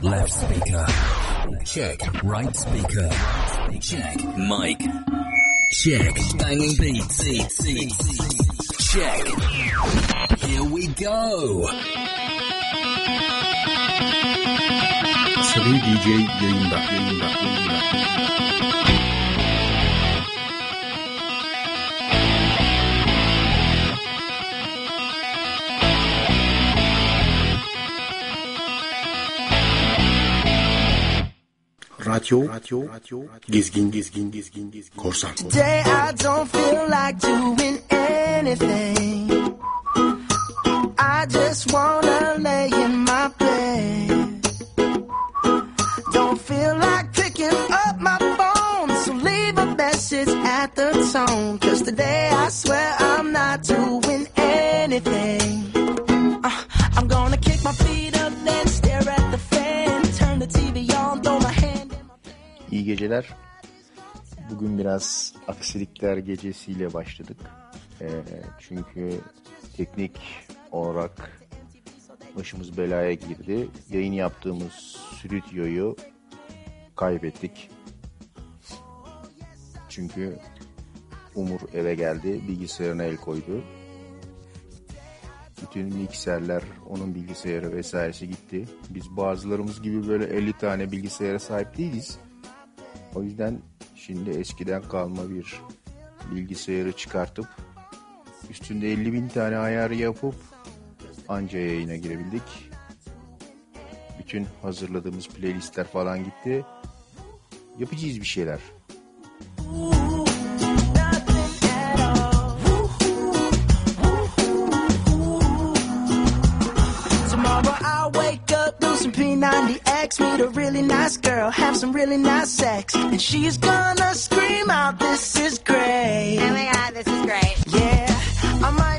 Left speaker. Check. Right speaker. Check. Mic. Check. Banging beats. Check. Here we go. Sarı DJ yayında. yayında, yayında. Radyo, radyo, radyo, gezgin, gezgin, gezgin, gezgin, korsan. Today I don't feel like doing anything. I just wanna lay in my bed. Don't feel like picking up my phone, so leave a message at the tone. Cause today I swear I'm not doing anything. Geceler. Bugün biraz aksilikler gecesiyle başladık. Ee, çünkü teknik olarak başımız belaya girdi. Yayın yaptığımız stüdyoyu kaybettik. Çünkü Umur eve geldi, bilgisayarına el koydu. Bütün mikserler, onun bilgisayarı vesairesi gitti. Biz bazılarımız gibi böyle 50 tane bilgisayara sahip değiliz. O yüzden şimdi eskiden kalma bir bilgisayarı çıkartıp üstünde 50 bin tane ayar yapıp anca yayına girebildik. Bütün hazırladığımız playlistler falan gitti. Yapacağız bir şeyler. Tomorrow up, some P90X, meet a really nice girl, have some really nice sex. And she's gonna scream out, this is great. Oh my god, this is great. Yeah, I might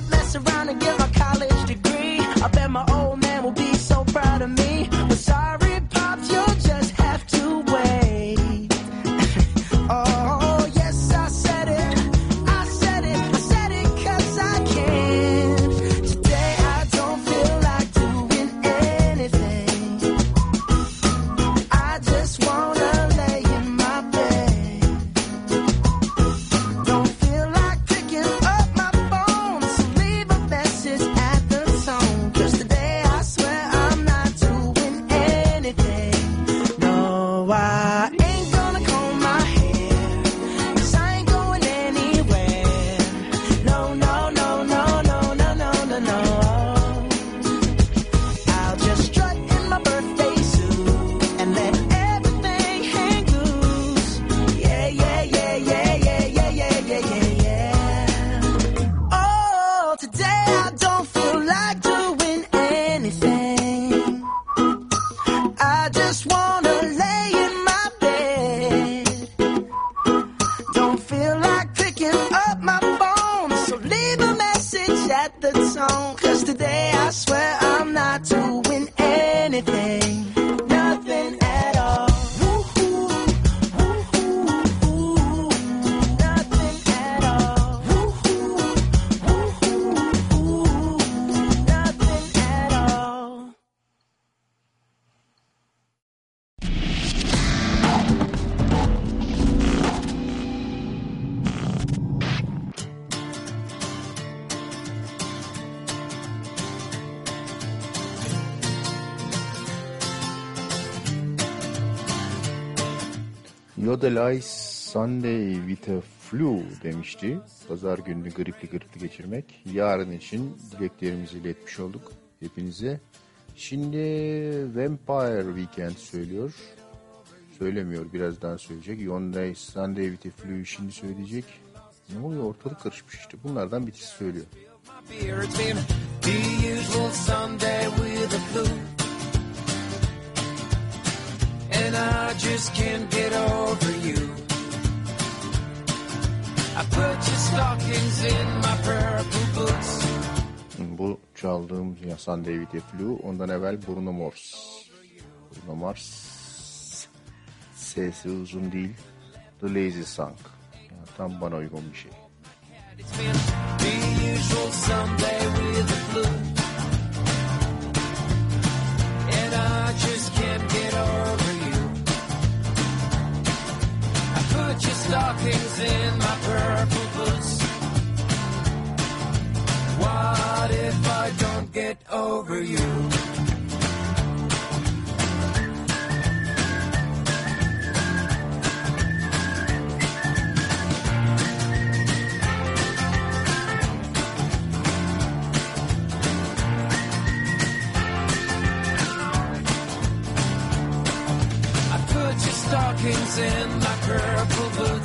Ice Sunday with a flu demişti. Pazar gününü gripli gripli geçirmek. Yarın için dileklerimizi iletmiş olduk hepinize. Şimdi Vampire Weekend söylüyor. Söylemiyor birazdan söyleyecek. Yonday Sunday with a flu şimdi söyleyecek. Ne oluyor ortalık karışmış işte. Bunlardan birisi söylüyor. And I just can't get over you. I put your stockings in my purple boots. Bu çaldığım ya Sunday with a flu. Ondan evvel Bruno Mars. Bruno Mars. Sesi uzun değil. The Lazy Song. Yani tam bana uygun bir şey. And I just can't get put your stockings in my purple boots? What if I don't get over you? Stockings in my purple boots.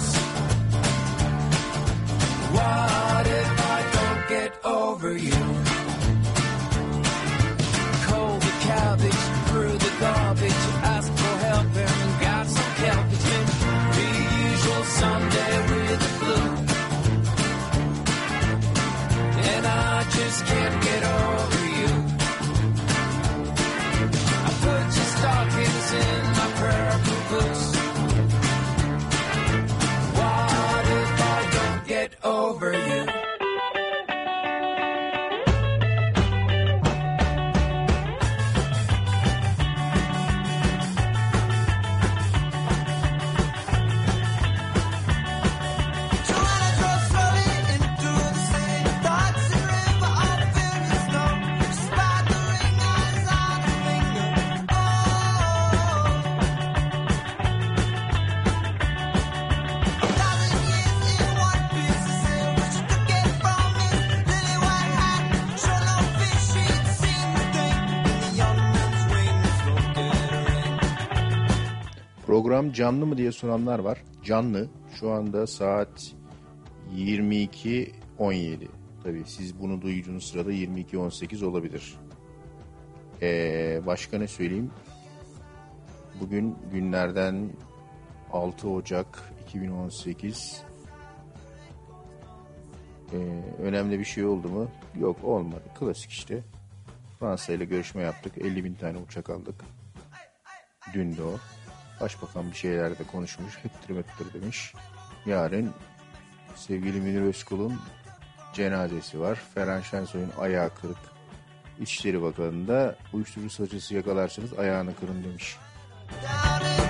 Canlı mı diye soranlar var. Canlı. Şu anda saat 22.17. Tabii siz bunu duyduğunuz sırada 22.18 olabilir. Ee, başka ne söyleyeyim? Bugün günlerden 6 Ocak 2018. Ee, önemli bir şey oldu mu? Yok olmadı. Klasik işte. Fransa ile görüşme yaptık. 50 bin tane uçak aldık. Dün de o. Başbakan bir şeyler de konuşmuş. Hıttır mıttır demiş. Yarın sevgili Münir Özkul'un cenazesi var. Ferhan Şensoy'un ayağı kırık. İçişleri Bakanı'nda uyuşturucu saçısı yakalarsanız ayağını kırın demiş. Down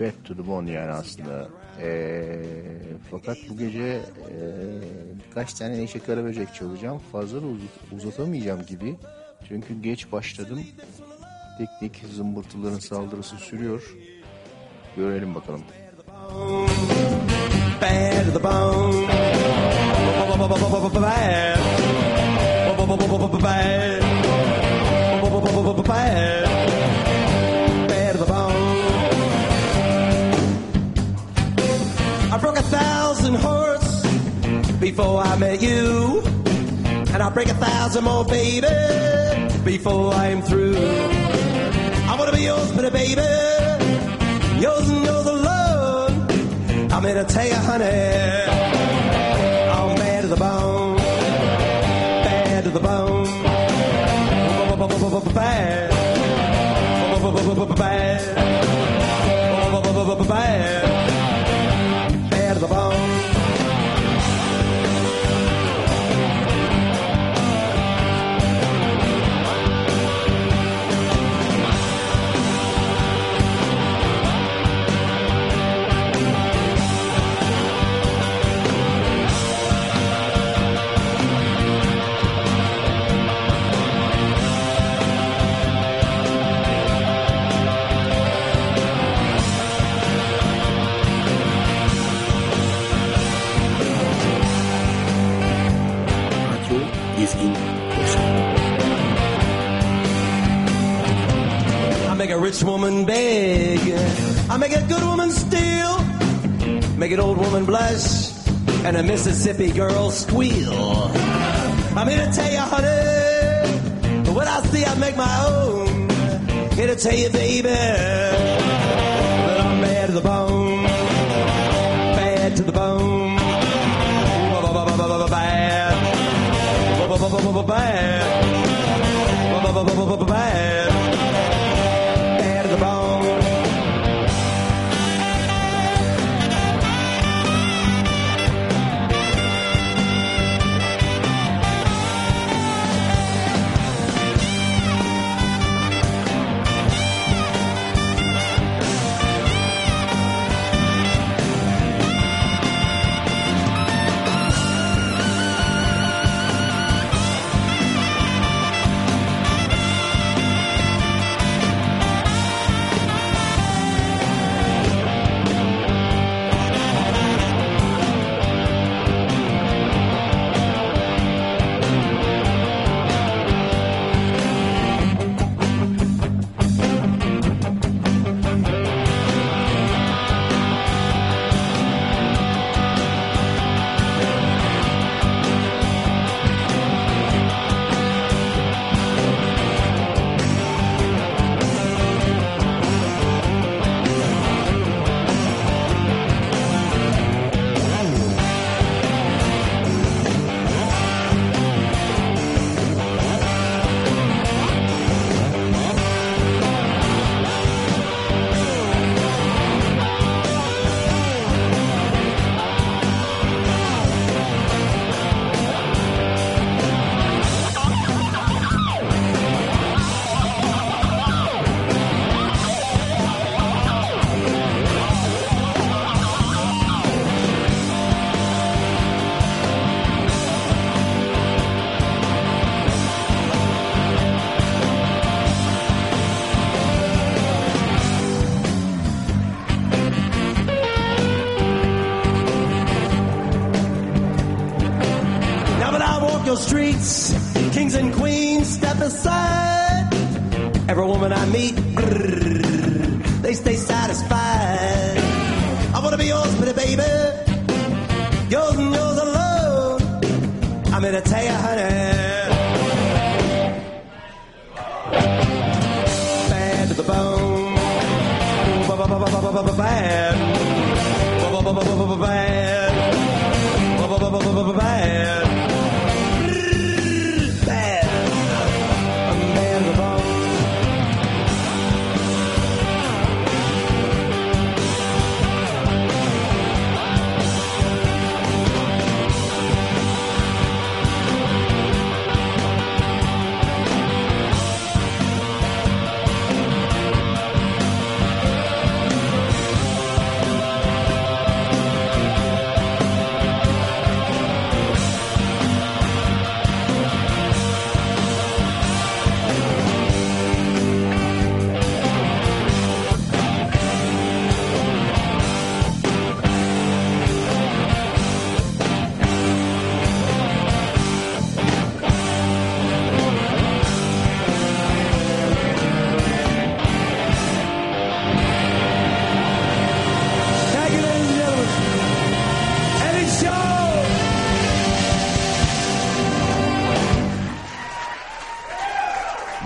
Bad to the bone yani aslında. Ee, fakat bu gece ee, birkaç tane Neşe Karaböcek çalacağım. Fazla da uzat- uzatamayacağım gibi. Çünkü geç başladım. Teknik zımbırtıların saldırısı sürüyor. Görelim bakalım. bad to the bone. Before I met you. And I'll break a thousand more, baby, before I'm through. I wanna be yours, but baby, yours and yours alone. I'm here to tell you, honey, I'm bad to the bone, bad to the bone, bad, bad, bad, a rich woman beg. I make a good woman steal. Make an old woman blush. And a Mississippi girl squeal. I'm here to tell you, honey. But what I see, I make my own. Here to tell you, baby. I meet,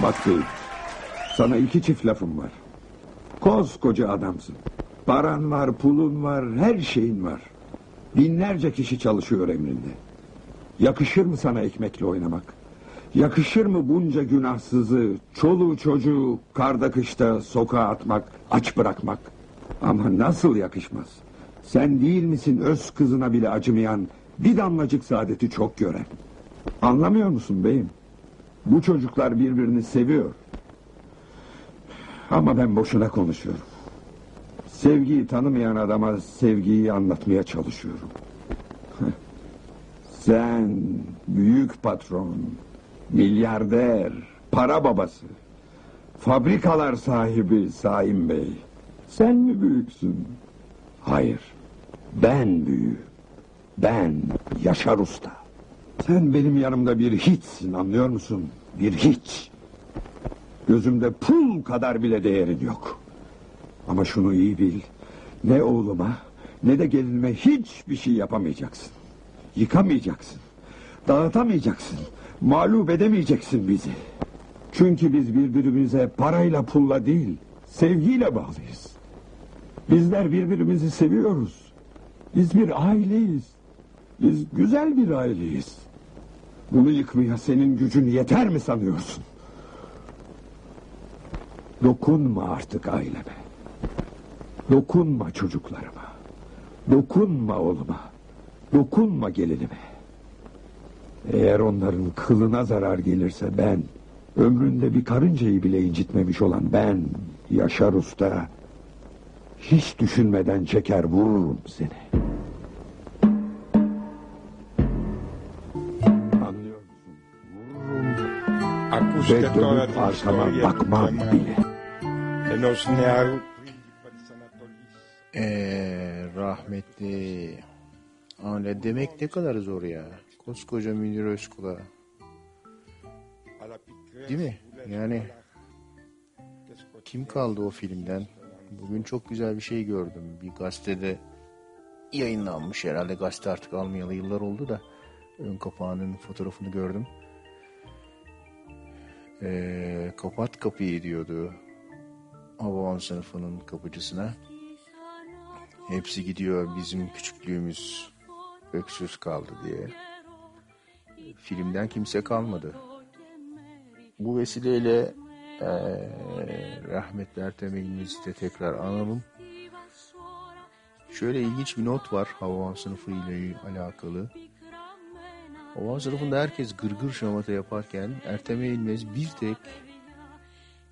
Bak Bey, sana iki çift lafım var. Koskoca adamsın. Paran var, pulun var, her şeyin var. Binlerce kişi çalışıyor emrinde. Yakışır mı sana ekmekle oynamak? Yakışır mı bunca günahsızı, çoluğu çocuğu karda kışta sokağa atmak, aç bırakmak? Ama nasıl yakışmaz? Sen değil misin öz kızına bile acımayan, bir damlacık saadeti çok gören? Anlamıyor musun beyim? Bu çocuklar birbirini seviyor. Ama ben boşuna konuşuyorum. Sevgiyi tanımayan adama sevgiyi anlatmaya çalışıyorum. Sen büyük patron, milyarder, para babası, fabrikalar sahibi Saim Bey. Sen mi büyüksün? Hayır, ben büyüğüm. Ben Yaşar Usta. Sen benim yanımda bir hiçsin anlıyor musun? Bir hiç. Gözümde pul kadar bile değerin yok. Ama şunu iyi bil. Ne oğluma ne de gelinime hiçbir şey yapamayacaksın. Yıkamayacaksın. Dağıtamayacaksın. Mağlup edemeyeceksin bizi. Çünkü biz birbirimize parayla pulla değil, sevgiyle bağlıyız. Bizler birbirimizi seviyoruz. Biz bir aileyiz. Biz güzel bir aileyiz. Bunu yıkmaya senin gücün yeter mi sanıyorsun? Dokunma artık aileme. Dokunma çocuklarıma. Dokunma oğluma. Dokunma gelinime. Eğer onların kılına zarar gelirse ben, ömründe bir karıncayı bile incitmemiş olan ben, Yaşar Usta, hiç düşünmeden çeker vururum seni. ve dönüp arkama bakmam bile. Ee, rahmetli Anne demek ne kadar zor ya. Koskoca Münir Özkula. Değil mi? Yani kim kaldı o filmden? Bugün çok güzel bir şey gördüm. Bir gazetede yayınlanmış herhalde gazete artık almayalı yıllar oldu da ön kapağının fotoğrafını gördüm. Ee, kapat kapıyı diyordu Hababam sınıfının kapıcısına. Hepsi gidiyor bizim küçüklüğümüz öksüz kaldı diye. Filmden kimse kalmadı. Bu vesileyle eee rahmetli Ertem de tekrar analım. Şöyle ilginç bir not var Hababam sınıfı ile alakalı. Hababam sınıfında herkes gırgır şamata yaparken Ertem İlmez bir tek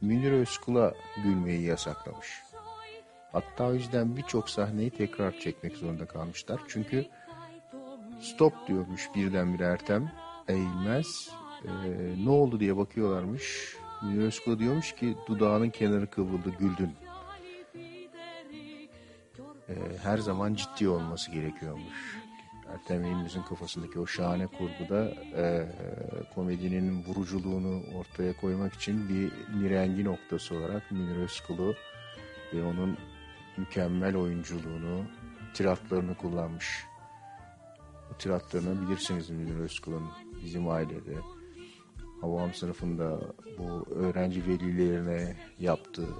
Münir Özkul'a gülmeyi yasaklamış. Hatta o yüzden birçok sahneyi tekrar çekmek zorunda kalmışlar. Çünkü stop diyormuş birdenbire Ertem eğilmez. Ee, ne oldu diye bakıyorlarmış. Münir Özkul diyormuş ki dudağının kenarı kıvrıldı güldün. Ee, her zaman ciddi olması gerekiyormuş. Ertem Eğilmez'in kafasındaki o şahane kurguda e, komedinin vuruculuğunu ortaya koymak için bir nirengi noktası olarak Münir Özkul'u ve onun mükemmel oyunculuğunu, tiratlarını kullanmış. Bu tiratlarını bilirsiniz Münir Özkul'un bizim ailede. Havam sınıfında bu öğrenci velilerine yaptığı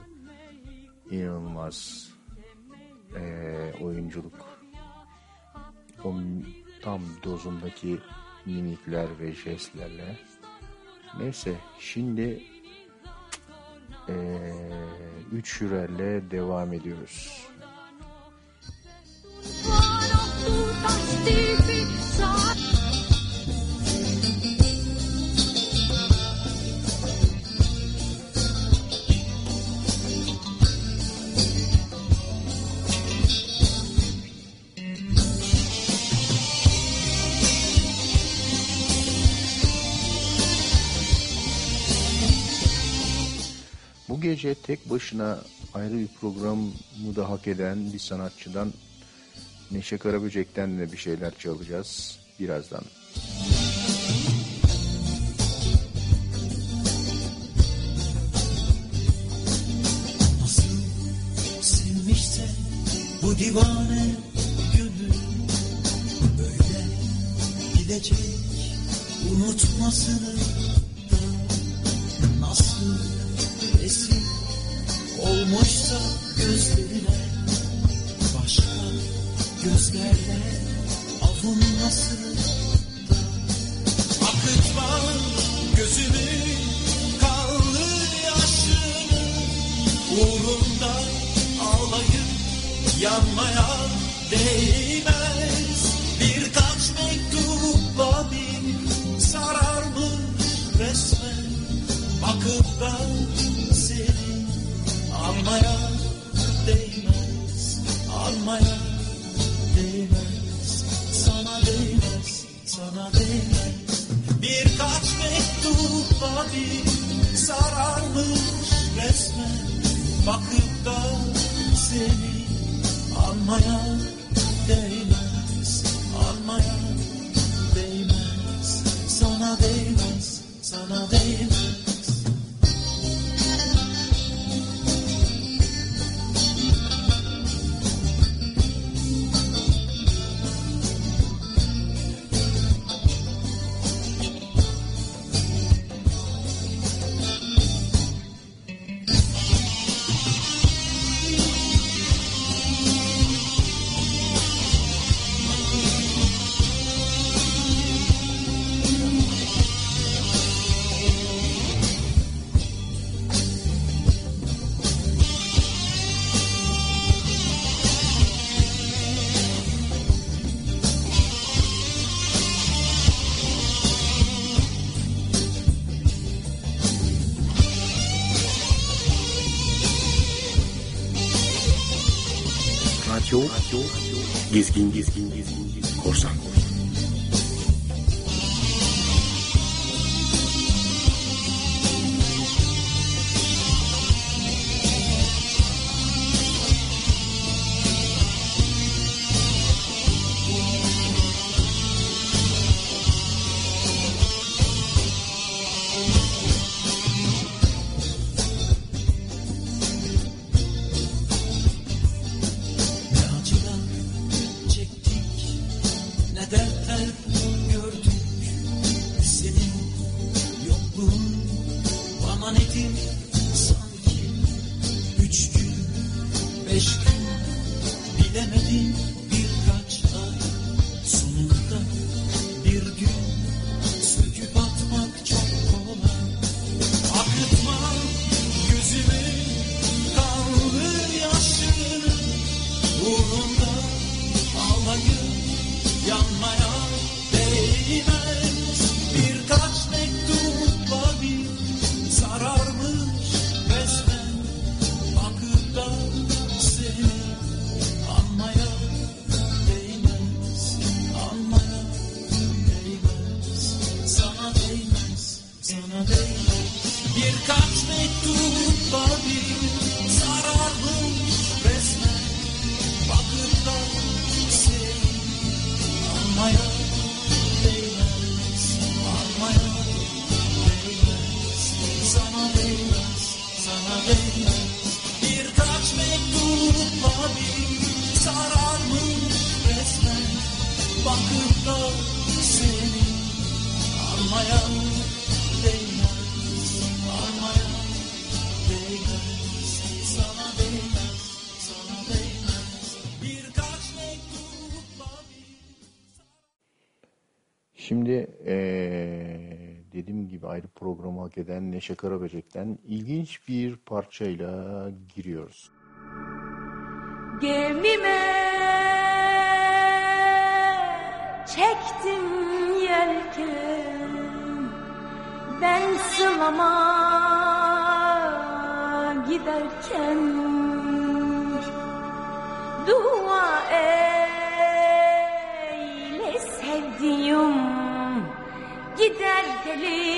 inanılmaz eee, oyunculuk. O tam dozundaki mimikler ve jestlerle. Neyse şimdi eee üç jürerle devam ediyoruz. Gece tek başına ayrı bir programı da hak eden bir sanatçıdan Neşe Karaböcek'ten de bir şeyler çalacağız birazdan. Bu divane gönül böyle gidecek unutmasını olmuşsa gözlerine başka gözlerle avunmasını da akıtma gözümü kanlı yaşını uğrunda ağlayıp yanmaya değmez. Birkaç mektupla bir sararmış resmen? Bakıp seni almaya değmez almaya değmez. Sana değmez sana değmez. Birkaç mektupla bir sararmış resmen. Bakıp da seni almaya değmez almaya değmez. Şimdi skin, skin. dediğim gibi ayrı programı hak eden Neşe Karaböcek'ten ilginç bir parçayla giriyoruz. Gemime çektim yelken ben sılama giderken dur चले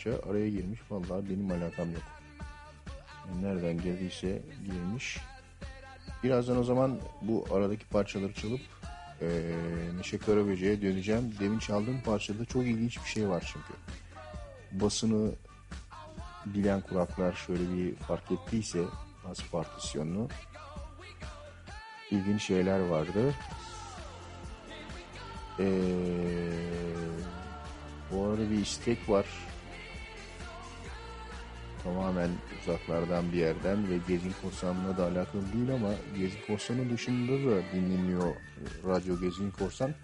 Türkçe araya girmiş. Vallahi benim alakam yok. Nereden girdiyse girmiş. Birazdan o zaman bu aradaki parçaları çalıp e, Neşe Karaböce'ye döneceğim. Demin çaldığım parçada çok ilginç bir şey var çünkü. Basını bilen kulaklar şöyle bir fark ettiyse bas partisyonunu ilginç şeyler vardı. Ee, bu arada bir istek var tamamen uzaklardan bir yerden ve Gezgin Korsan'la da alakalı değil ama Gezgin Korsan'ın dışında da dinleniyor e, Radyo Gezgin Korsan.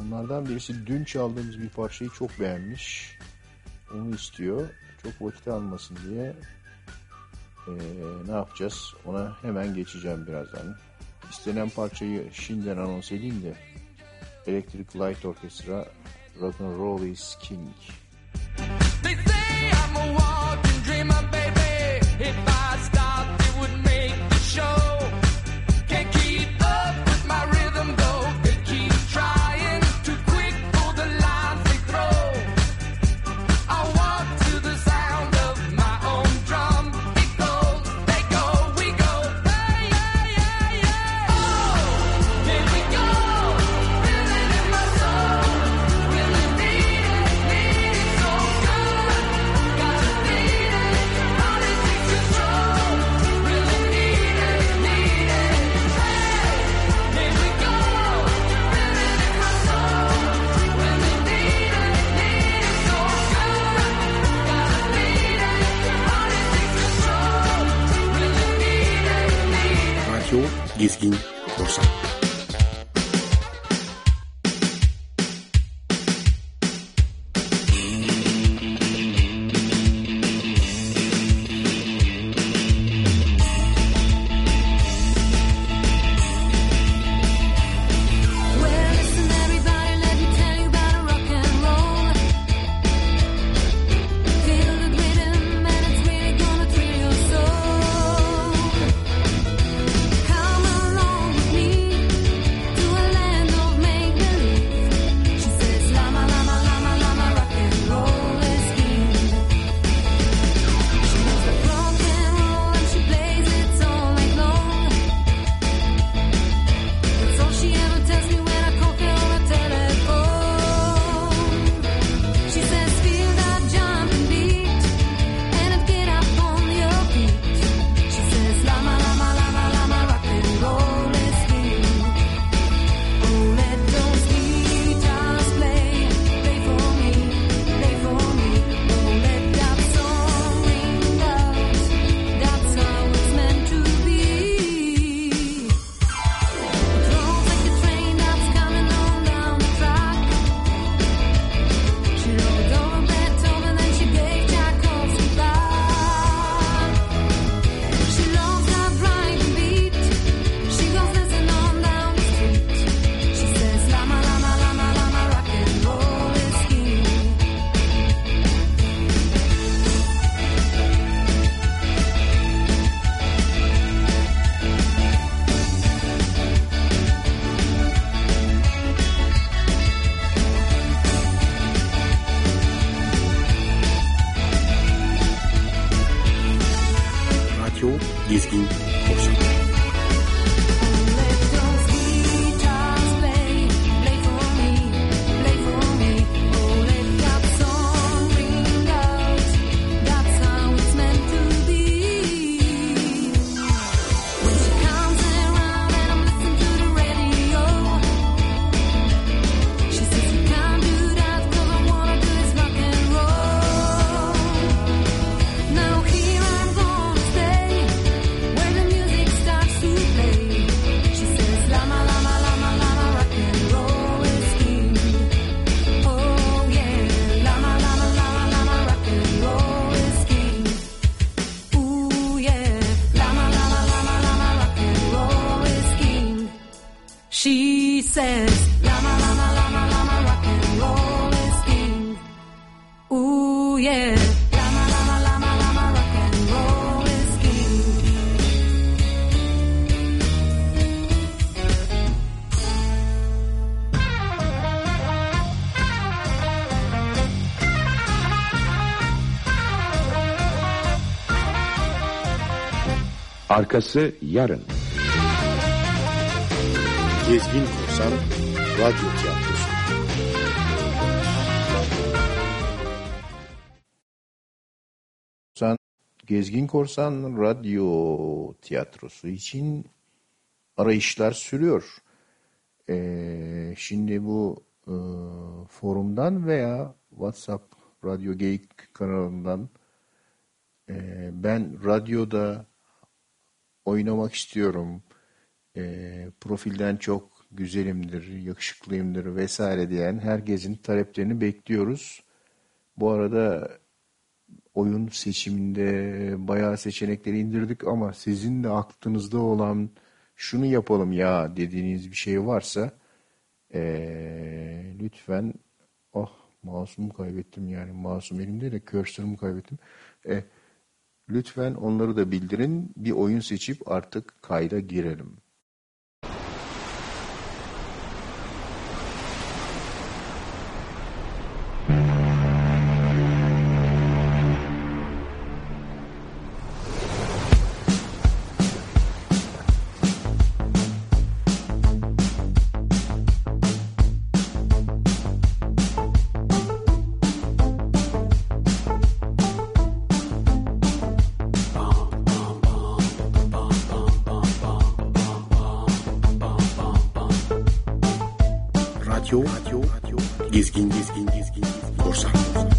Onlardan birisi dün çaldığımız bir parçayı çok beğenmiş. Onu istiyor. Çok vakit almasın diye. Ee, ne yapacağız? Ona hemen geçeceğim birazdan. İstenen parçayı şimdiden anons edeyim de Electric Light Orchestra Rock'n'Roll is King. Arkası yarın. Gezgin Korsan Radyo Tiyatrosu Korsan, Gezgin Korsan Radyo Tiyatrosu için arayışlar sürüyor. Ee, şimdi bu e, forumdan veya WhatsApp Radyo Geyik kanalından e, ben radyoda oynamak istiyorum. E, profilden çok güzelimdir, yakışıklıyımdır vesaire diyen herkesin taleplerini bekliyoruz. Bu arada oyun seçiminde bayağı seçenekleri indirdik ama sizin de aklınızda olan şunu yapalım ya dediğiniz bir şey varsa ee, lütfen ah oh, masumu kaybettim yani masum elimde de cursor'ımı kaybettim. E, Lütfen onları da bildirin, bir oyun seçip artık kayda girelim. Gezgin, gezgin, gezgin, gezgin. Korsan.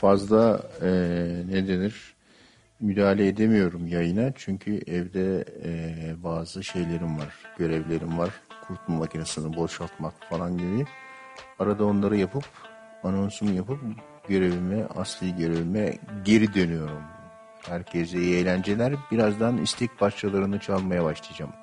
fazla e, ne denir müdahale edemiyorum yayına çünkü evde e, bazı şeylerim var, görevlerim var. Kurutma makinesini boşaltmak falan gibi. Arada onları yapıp anonsumu yapıp görevime, asli görevime geri dönüyorum. Herkese iyi eğlenceler. Birazdan istek parçalarını çalmaya başlayacağım.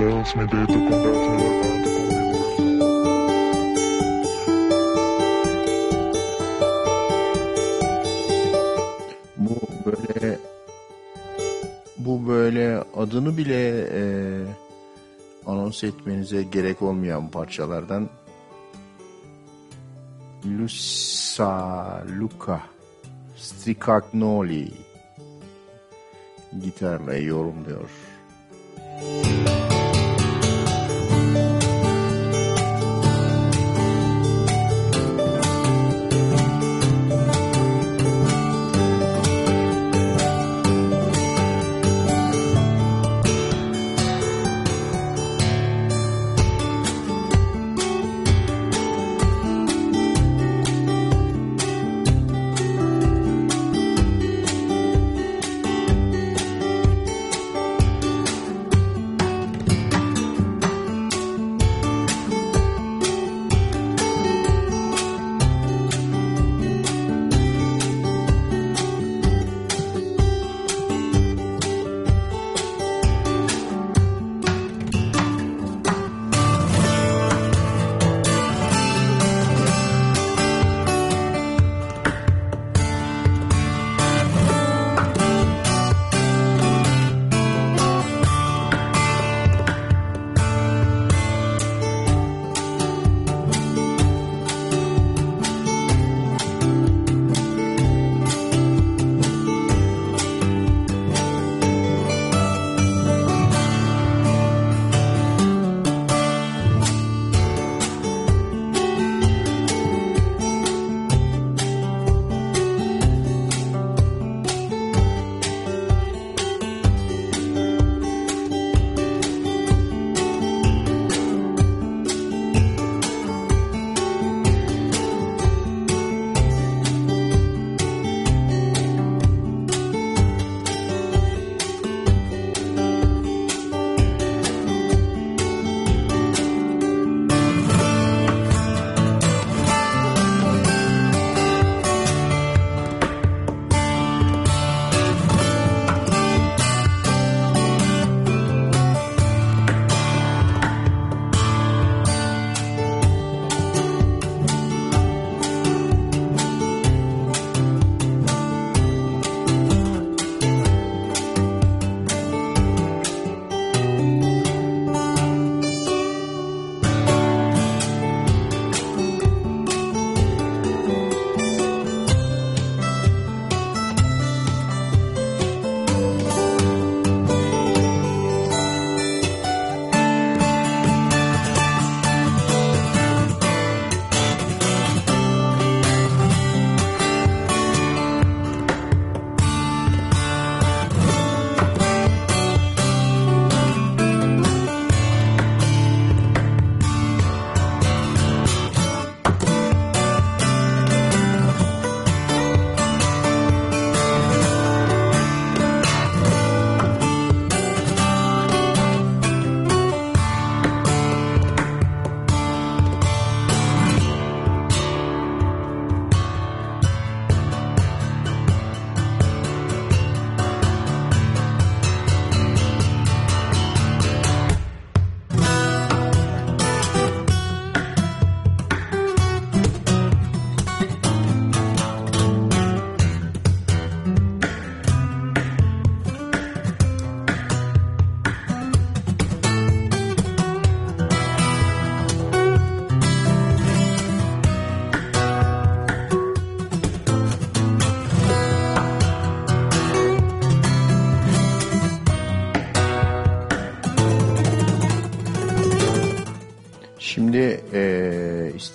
dance, me deito com Deus, me Bu böyle bu böyle adını bile e, anons etmenize gerek olmayan parçalardan Lusa Luca Stricagnoli gitarla yorumluyor. Müzik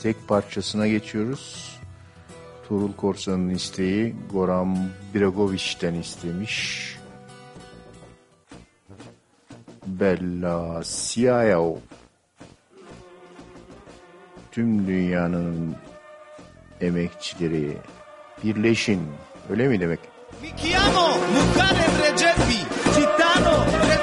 tek parçasına geçiyoruz. Turul Korsan'ın isteği Goran Bregovic'den istemiş. Bella Ciao. Tüm dünyanın emekçileri birleşin. Öyle mi demek? Mi chiamo Mukarrem Recepi, Citano Recepi.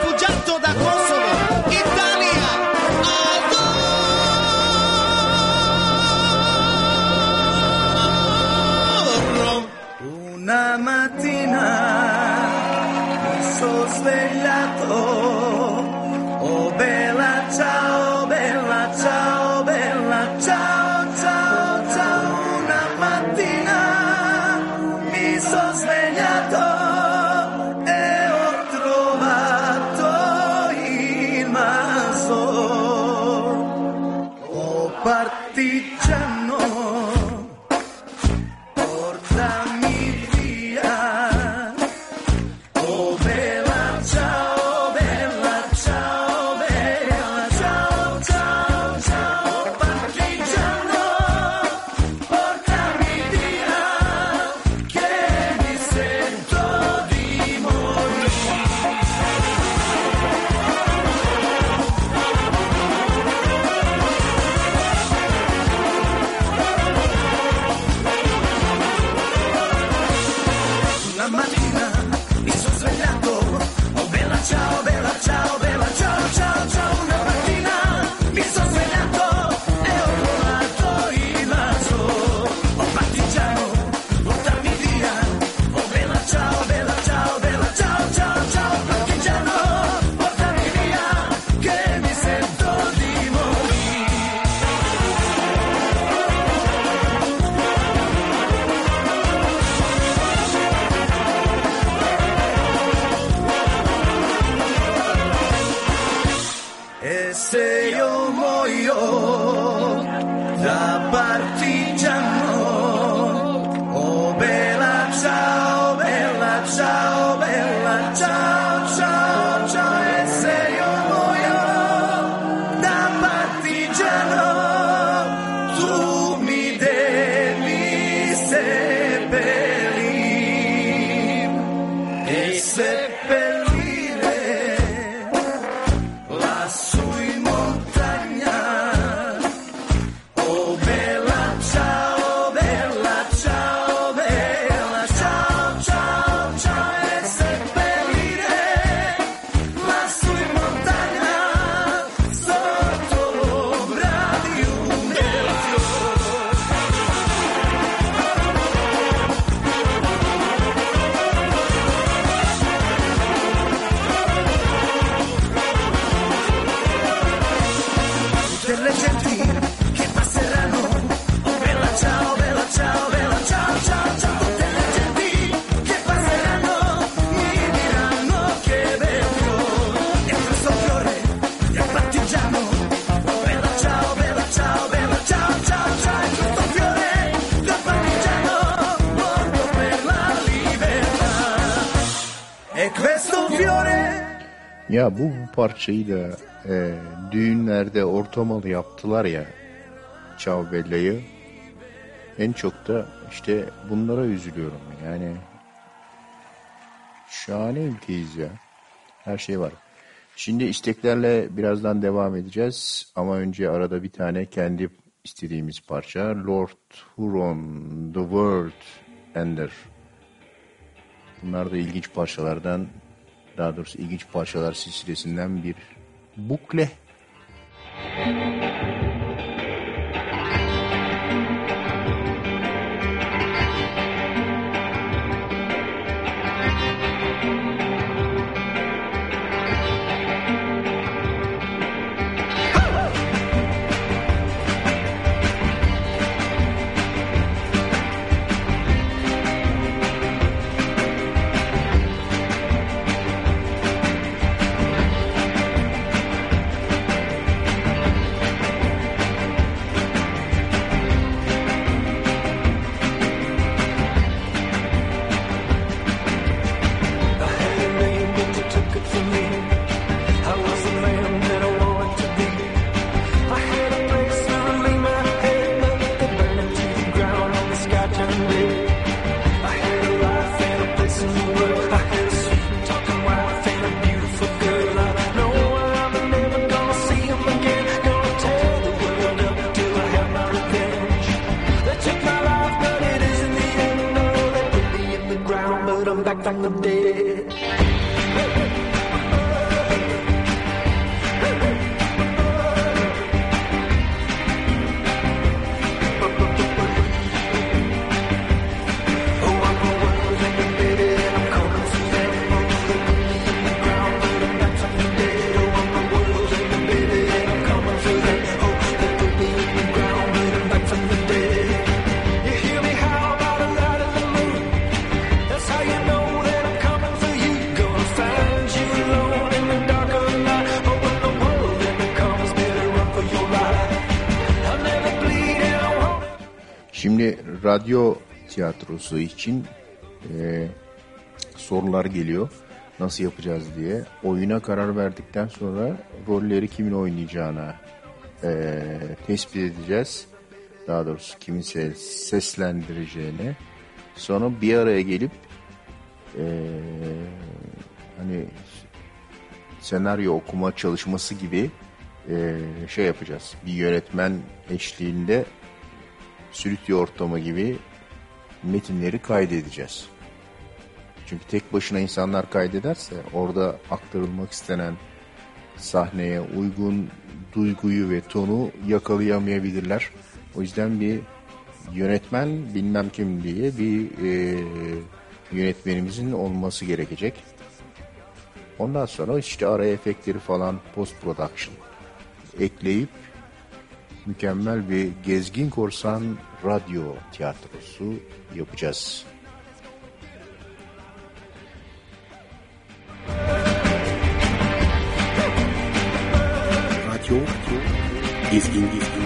parçayı da e, düğünlerde ortamalı yaptılar ya Ciao Bella'yı. En çok da işte bunlara üzülüyorum yani. Şahane ülkeyiz ya. Her şey var. Şimdi isteklerle birazdan devam edeceğiz. Ama önce arada bir tane kendi istediğimiz parça. Lord Huron, The World Ender. Bunlar da ilginç parçalardan daha doğrusu ilginç parçalar silsilesinden bir bukle. Müzik day. Radyo tiyatrosu için e, sorular geliyor. Nasıl yapacağız diye. Oyuna karar verdikten sonra rolleri kimin oynayacağına e, tespit edeceğiz. Daha doğrusu kimin se- seslendireceğine. Sonra bir araya gelip e, hani senaryo okuma çalışması gibi e, şey yapacağız. Bir yönetmen eşliğinde stüdyo ortamı gibi metinleri kaydedeceğiz. Çünkü tek başına insanlar kaydederse orada aktarılmak istenen sahneye uygun duyguyu ve tonu yakalayamayabilirler. O yüzden bir yönetmen bilmem kim diye bir e, yönetmenimizin olması gerekecek. Ondan sonra işte ara efektleri falan post production ekleyip mükemmel bir gezgin korsan radyo tiyatrosu yapacağız. Radyo, gezgin, gezgin,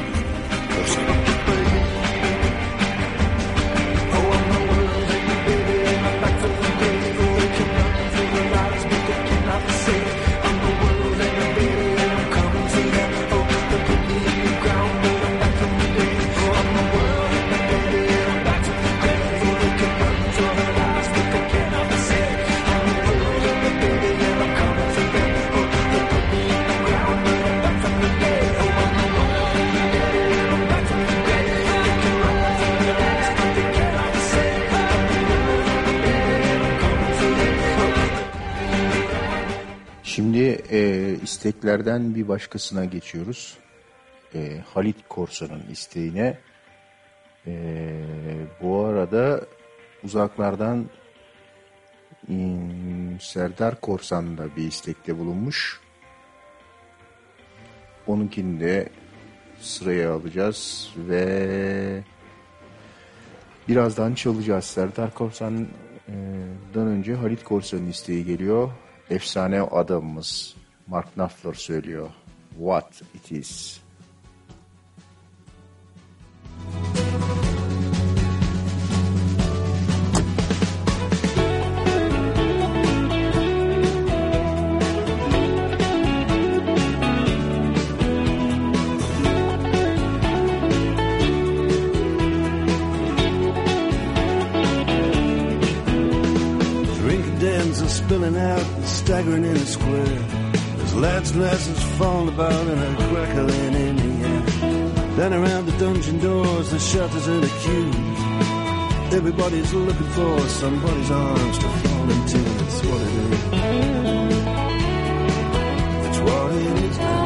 Şimdi e, isteklerden bir başkasına geçiyoruz. E, Halit Korsan'ın isteğine. E, bu arada uzaklardan hmm, Serdar Korsan da bir istekte bulunmuş. Onunkini de sıraya alacağız ve birazdan çalacağız. Serdar Korsan'dan önce Halit Korsan'ın isteği geliyor. Efsane adamımız Mark Knopfler söylüyor. What it is. Everybody's looking for somebody's arms to fall into. That's what it is. That's what it is now.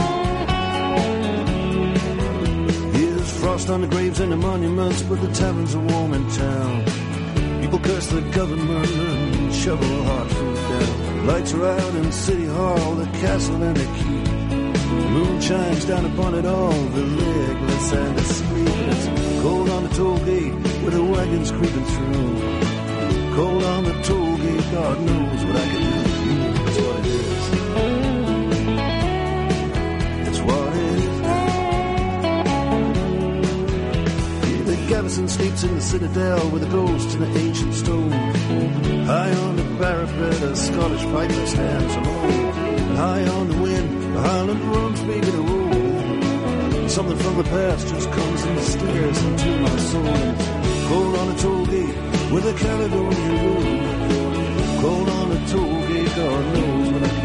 Here's frost on the graves and the monuments, but the taverns are warm in town. People curse the government and shovel hard food down. Lights are out in City Hall, the castle and the keep. The moon chimes down upon it all, the legless and the sleepless. Cold on the toll gate with the wagons creeping through. Cold on the toll gate, God knows what I can do. That's what it is. That's what it is The garrison sleeps in the citadel with a ghost in the ancient stone. High on the parapet, a Scottish piper stands alone. High on the wind, the Highland drums begin to roll. Something from the past just comes and stares into my soul. Cold on a toll gate with a Caledonian road. Cold on a toll gate, God knows what I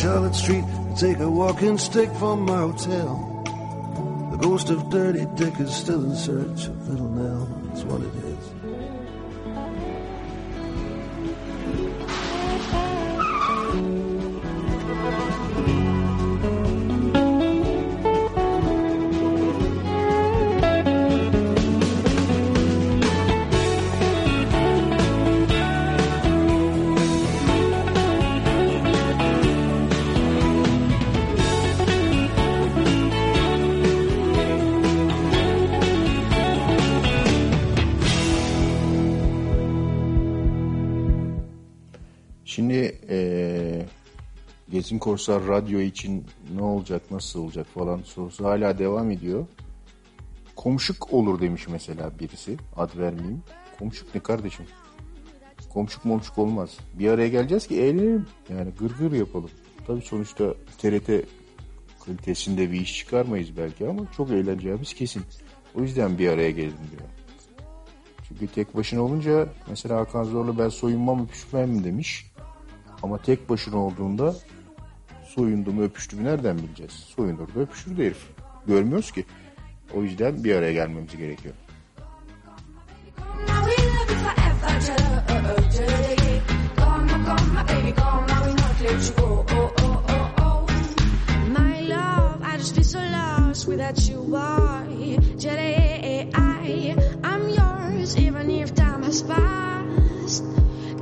Charlotte Street. I take a walking stick from my hotel. The ghost of Dirty Dick is still in search of Little Gezin Korsar Radyo için ne olacak, nasıl olacak falan sorusu hala devam ediyor. Komşuk olur demiş mesela birisi. Ad vermeyeyim. Komşuk ne kardeşim? Komşuk momşuk olmaz. Bir araya geleceğiz ki eğlenelim. Yani gır gır yapalım. Tabii sonuçta TRT kalitesinde bir iş çıkarmayız belki ama çok eğleneceğimiz kesin. O yüzden bir araya gelin diyor. Çünkü tek başına olunca mesela Hakan Zorlu ben soyunmam öpüşmem demiş. Ama tek başına olduğunda soyundu mu öpüştü mü nereden bileceğiz? Soyunur da öpüşür de herif. Görmüyoruz ki. O yüzden bir araya gelmemiz gerekiyor.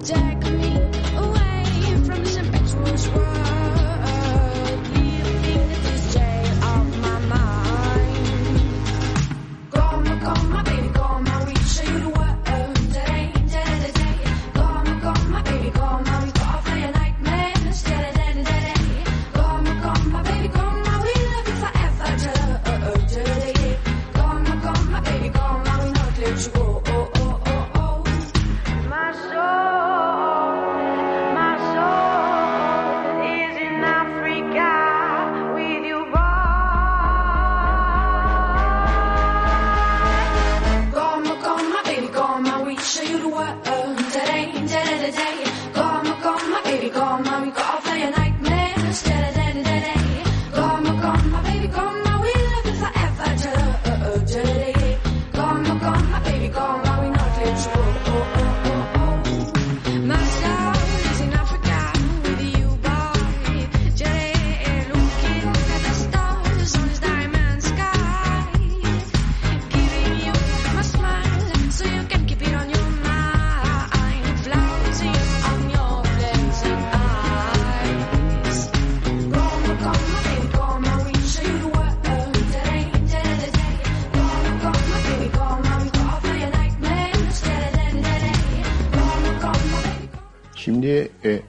Take me away from this impetuous world. Şimdi e,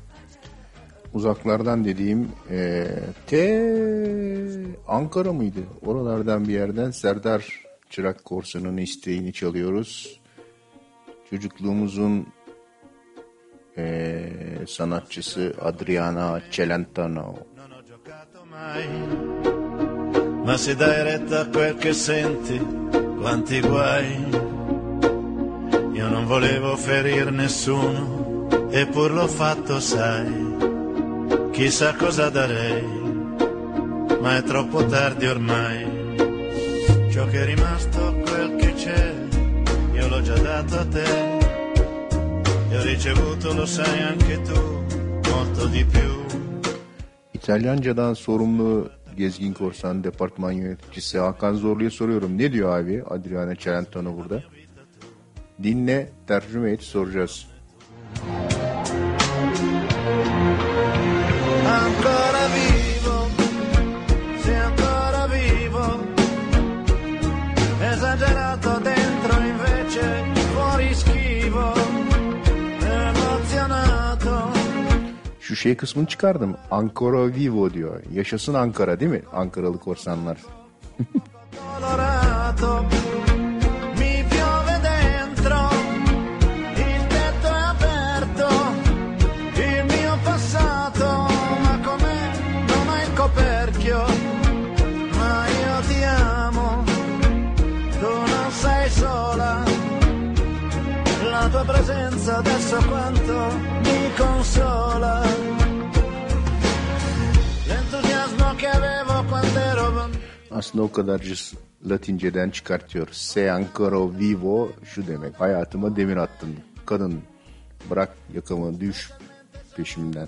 uzaklardan dediğim e, te Ankara mıydı? Oralardan bir yerden Serdar Çırak Korsan'ın isteğini çalıyoruz. Çocukluğumuzun e, sanatçısı Adriana Celentano. Ma se dai retta a quel che senti, quanti guai. Io non volevo ferir nessuno, eppur l'ho fatto, sai. Chissà cosa darei, ma è troppo tardi ormai. Ciò che è rimasto, quel che c'è, io l'ho già dato a te. E ho ricevuto, lo sai anche tu, molto di più. İtalyancadan sorumlu Gezgin Korsan Departman Yöneticisi Hakan Zorlu'ya soruyorum. Ne diyor abi Adriana Celentano burada? Dinle, tercüme et, soracağız. ancora şey kısmını çıkardım. Ankara Vivo diyor. Yaşasın Ankara değil mi? Ankaralı korsanlar. Aslında o kadarcı Latinceden çıkartıyor. Se ancora vivo şu demek. Hayatıma demir attın. Kadın bırak yakamı düş peşimden.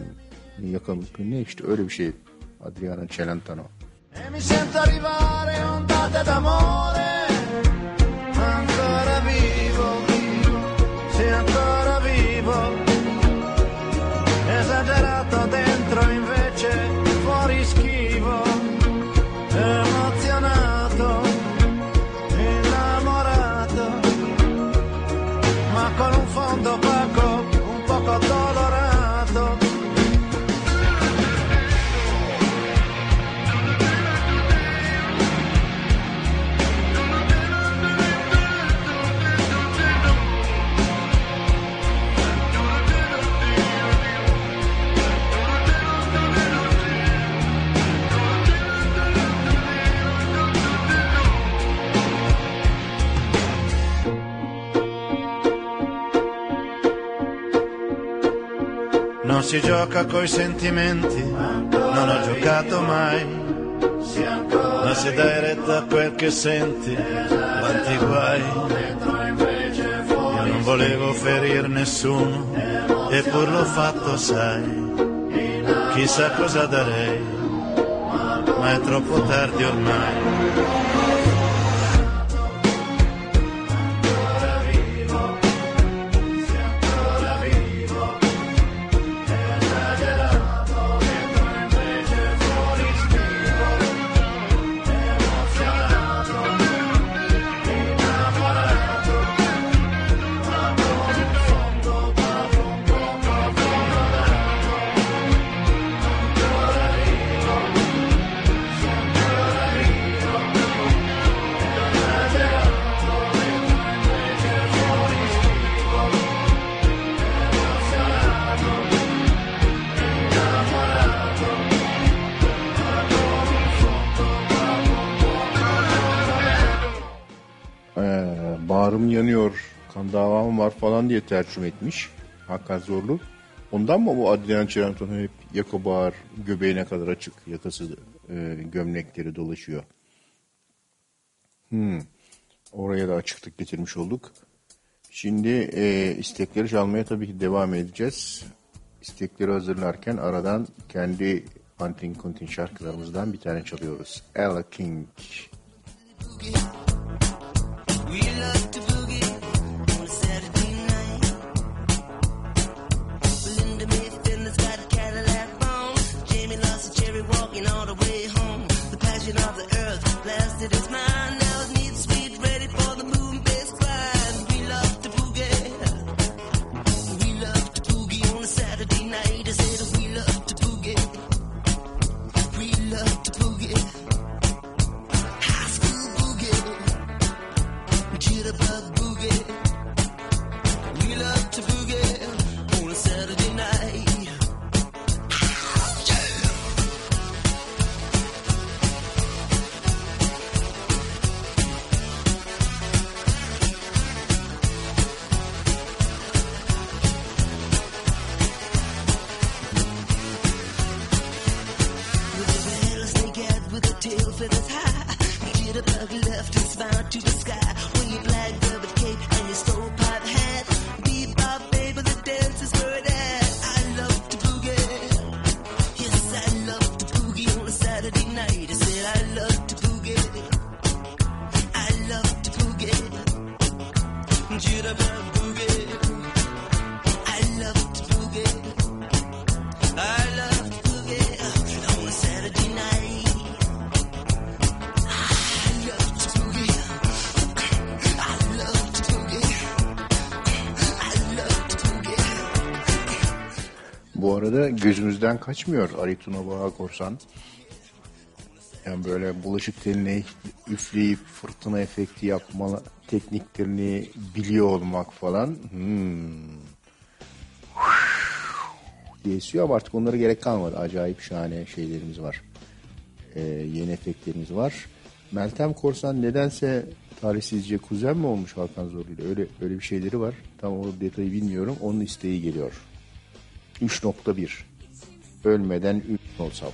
Yakamı ne işte öyle bir şey. Adriana Celentano. E mi sento arrivare ondate d'amore. Si gioca coi sentimenti, non ho giocato mai. Ma se dai retta a quel che senti, quanti guai. Io non volevo ferir nessuno, eppur l'ho fatto, sai. Chissà cosa darei, ma è troppo tardi ormai. Bağrım yanıyor, kan davam var falan diye tercüme etmiş Hakan Zorlu. Ondan mı bu Adrian Celentano hep yaka bağır, göbeğine kadar açık, yakası e, gömlekleri dolaşıyor. Hmm. Oraya da açıklık getirmiş olduk. Şimdi e, istekleri çalmaya tabii ki devam edeceğiz. İstekleri hazırlarken aradan kendi Antin Kuntin şarkılarımızdan bir tane çalıyoruz. Ella King. Walking all the way home. The passion of the earth blasted his mind. Arada gözümüzden kaçmıyor Ali Tuna Bağ Korsan. Yani böyle bulaşık teline üfleyip fırtına efekti yapma tekniklerini biliyor olmak falan. Hmm. diye esiyor ama artık onlara gerek kalmadı. Acayip şahane şeylerimiz var. Ee, yeni efektlerimiz var. Meltem Korsan nedense talihsizce kuzen mi olmuş Hakan Zorlu ile? Öyle, öyle bir şeyleri var. Tam o detayı bilmiyorum. Onun isteği geliyor. 3.1 Ölmeden ünlü olsam.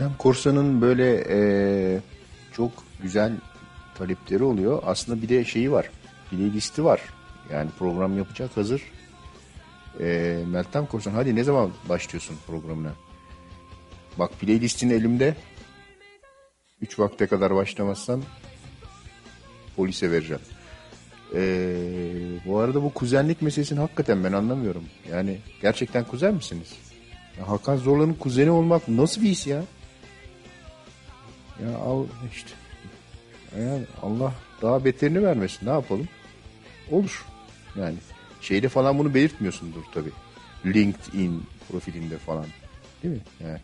Meltem Korsan'ın böyle eee, çok güzel talepleri oluyor. Aslında bir de şeyi var. Playlisti var. Yani program yapacak hazır. Eee Meltem Korsan hadi ne zaman başlıyorsun programına? Bak playlistin elimde. 3 vakte kadar başlamazsan polise vereceğim. Eee, bu arada bu kuzenlik meselesini hakikaten ben anlamıyorum. Yani gerçekten kuzen misiniz? Hakan Zorlu'nun kuzeni olmak nasıl bir his ya? Ya al işte. Yani Allah daha beterini vermesin. Ne yapalım? Olur. Yani şeyde falan bunu belirtmiyorsundur tabii. LinkedIn profilinde falan. Değil mi? Yani.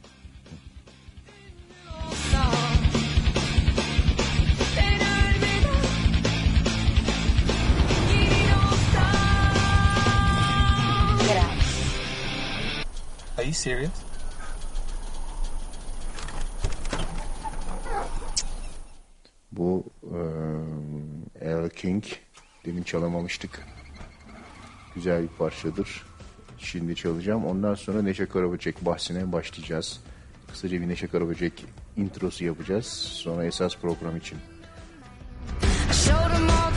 Are you serious? Bu eee El King demin çalamamıştık. Güzel bir parçadır. Şimdi çalacağım. Ondan sonra Neşe Karaböcek bahsine başlayacağız. Kısaca bir Neşe Karaböcek introsu yapacağız. Sonra esas program için. I him all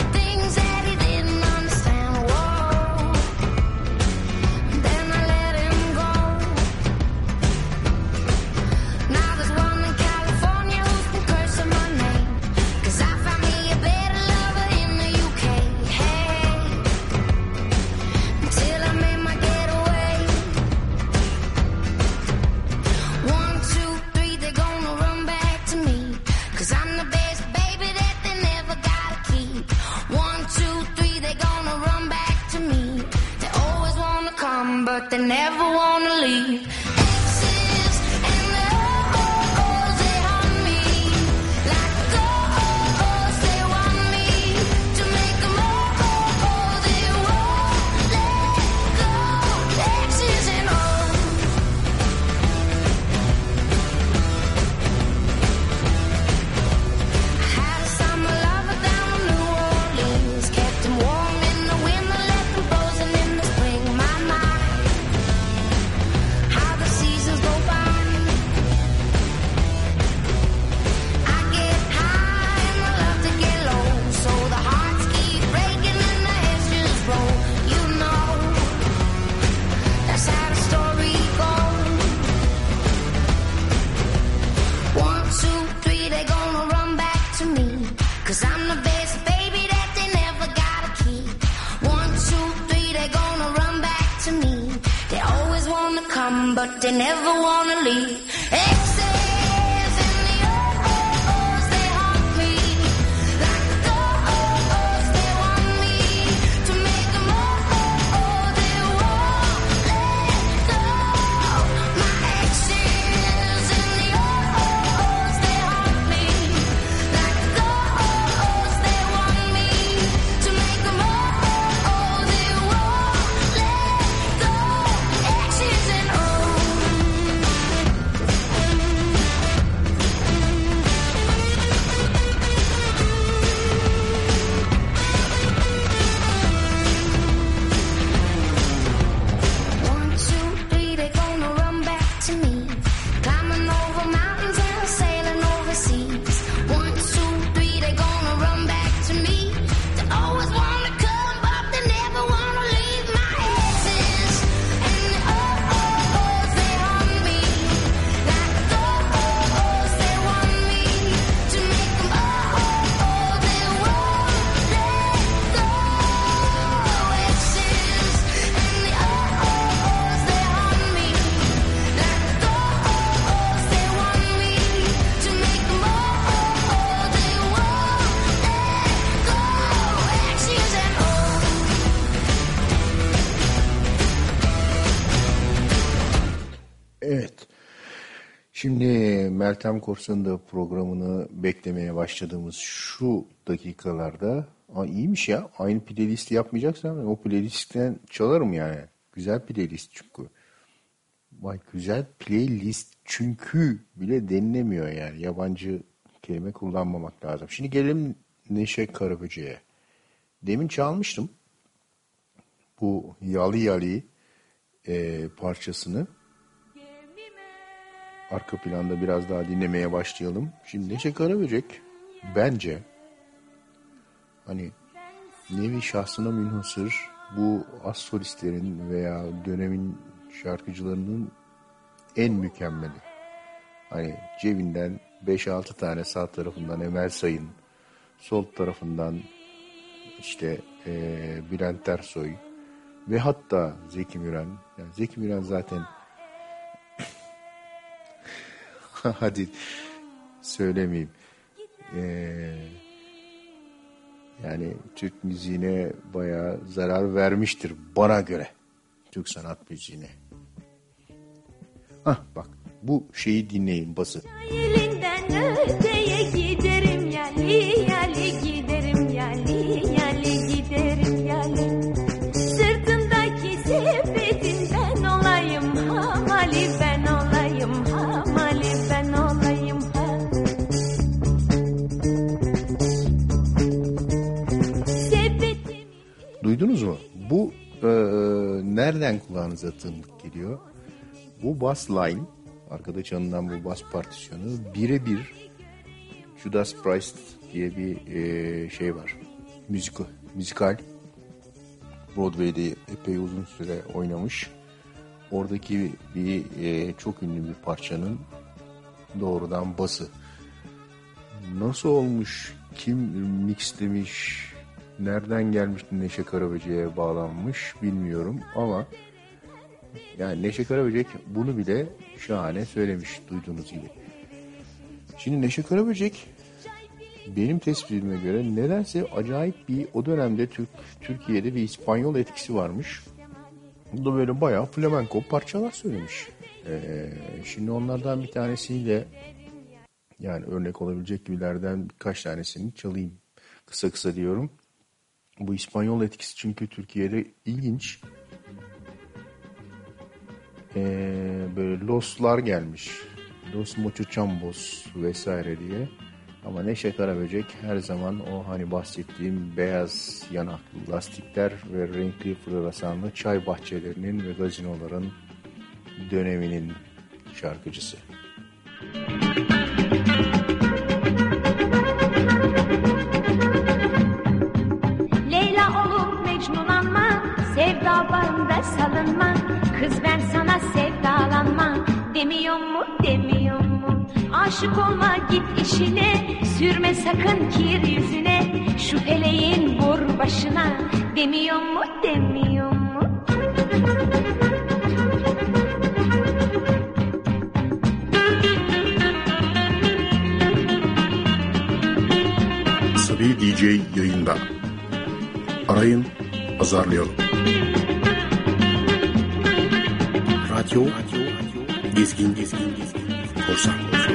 Meltem Korsan'ın da programını beklemeye başladığımız şu dakikalarda Aa, iyiymiş ya. Aynı playlist yapmayacaksam o playlistten çalarım yani. Güzel playlist çünkü. Vay güzel playlist çünkü bile denilemiyor yani. Yabancı kelime kullanmamak lazım. Şimdi gelelim Neşe Karaböce'ye. Demin çalmıştım. Bu Yali Yali e, parçasını. Arka planda biraz daha dinlemeye başlayalım. Şimdi Neşe Karaböcek bence hani nevi şahsına münhasır bu az solistlerin veya dönemin şarkıcılarının en mükemmeli. Hani cebinden 5-6 tane sağ tarafından Emel Sayın, sol tarafından işte eee Bülent Ersoy ve hatta Zeki Müren. Yani Zeki Müren zaten hadi söylemeyeyim. Ee, yani Türk müziğine bayağı zarar vermiştir bana göre. Türk sanat müziğine. Hah bak bu şeyi dinleyin bası. Elinden öteye giderim yali yali giderim Duydunuz mu? Bu e, nereden kulağınıza tanıdık geliyor? Bu bass line, arkada çalınan bu bass partisyonu birebir Judas Priest diye bir e, şey var. Müzik, müzikal. Broadway'de epey uzun süre oynamış. Oradaki bir e, çok ünlü bir parçanın doğrudan bası. Nasıl olmuş? Kim mixlemiş? Nereden gelmiş Neşe Karaböcek'e bağlanmış bilmiyorum ama yani Neşe Karaböcek bunu bile şahane söylemiş duyduğunuz gibi. Şimdi Neşe Karaböcek benim tespitime göre nedense acayip bir o dönemde Türk Türkiye'de bir İspanyol etkisi varmış. Bu da böyle bayağı flamenko parçalar söylemiş. Ee, şimdi onlardan bir tanesiyle yani örnek olabilecek gibilerden birkaç tanesini çalayım. Kısa kısa diyorum. Bu İspanyol etkisi çünkü Türkiye'de ilginç. Ee, böyle Los'lar gelmiş. Los Muchachambos vesaire diye. Ama Neşe Karaböcek her zaman o hani bahsettiğim beyaz yanaklı lastikler ve renkli floresanlı çay bahçelerinin ve gazinoların döneminin şarkıcısı. Leyla demiyor mu demiyor mu? Aşık olma git işine. Sürme sakın kir yüzüne. Şu peleğin vur başına. Demiyor mu demiyor mu? Sabi DJ yayında. Arayın azarlayalım. Radyo, Radyo gezgin, gezgin, gezgin, korsan, korsan.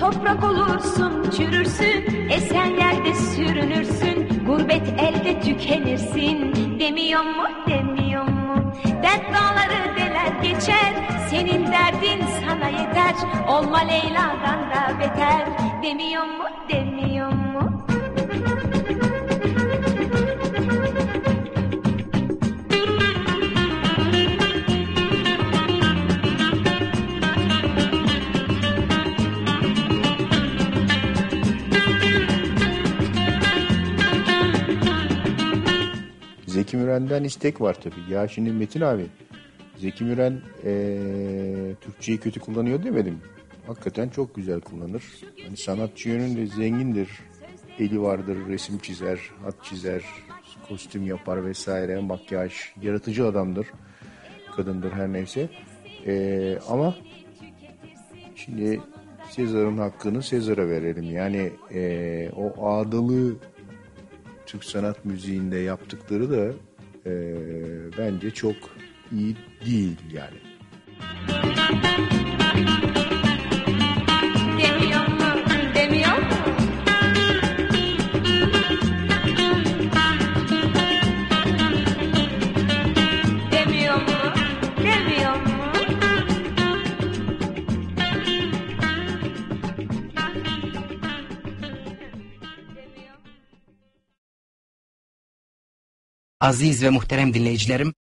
Toprak olursun, çürürsün, esen yerde sürünürsün, gurbet elde tükenirsin. Demiyor mu, demiyor mu? Dert dağları deler geçer, senin derdin sana yeter. Olma Leyla'dan da beter, demiyor mu, demiyor mu? Müren'den istek var tabii. Ya şimdi Metin abi, Zeki Müren eee Türkçeyi kötü kullanıyor demedim. Hakikaten çok güzel kullanır. Hani sanatçı yönünde zengindir. Eli vardır, resim çizer, hat çizer, kostüm yapar vesaire, makyaj, yaratıcı adamdır. Kadındır her neyse. Eee, ama şimdi Sezar'ın hakkını Sezar'a verelim. Yani eee, o ağdalı Türk sanat müziğinde yaptıkları da eee, bence çok iyi değil yani. Aziz ve muhterem dinleyicilerim,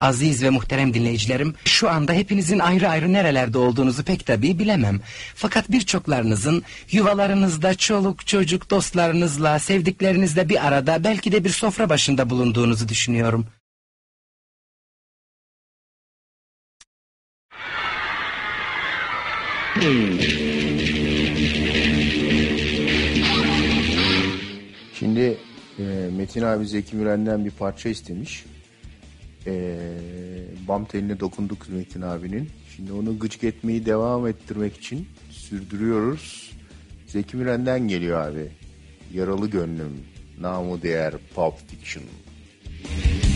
Aziz ve muhterem dinleyicilerim, şu anda hepinizin ayrı ayrı nerelerde olduğunuzu pek tabii bilemem. Fakat birçoklarınızın yuvalarınızda çoluk çocuk dostlarınızla, sevdiklerinizle bir arada belki de bir sofra başında bulunduğunuzu düşünüyorum. Şimdi e, Metin abi Zeki Müren'den bir parça istemiş. E, bam teline dokunduk Metin abinin. Şimdi onu gıcık etmeyi devam ettirmek için sürdürüyoruz. Zeki Müren'den geliyor abi. Yaralı Gönlüm, namı değer Pulp Fiction. Yaralı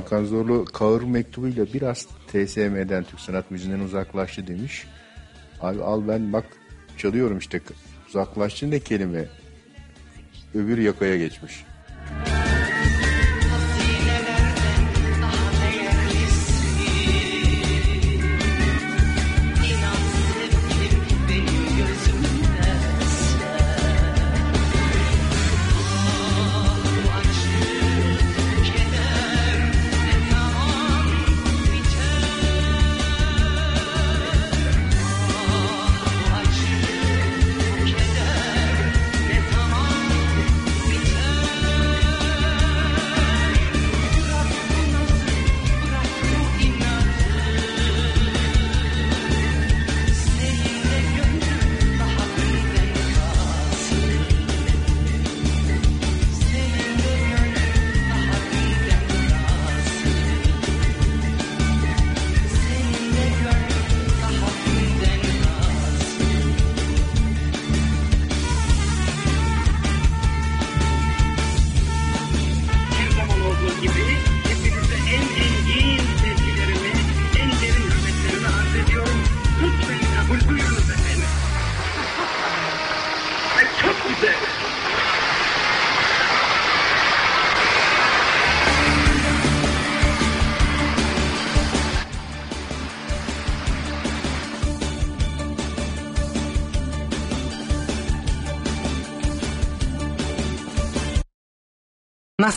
Hakan Zorlu Kağır mektubuyla biraz TSM'den Türk Sanat Müziği'nden uzaklaştı demiş. Abi al ben bak çalıyorum işte uzaklaştı ne kelime. Öbür yakaya geçmiş.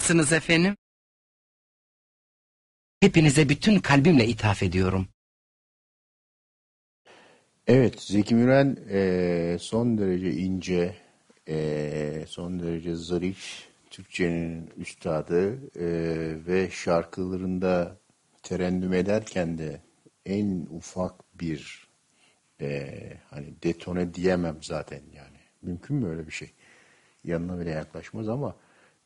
Nasılsınız efendim? Hepinize bütün kalbimle ithaf ediyorum. Evet, Zeki Müren eee, son derece ince, eee, son derece zarif, Türkçenin üstadı eee, ve şarkılarında terennüm ederken de en ufak bir eee, hani detone diyemem zaten yani. Mümkün mü öyle bir şey? Yanına bile yaklaşmaz ama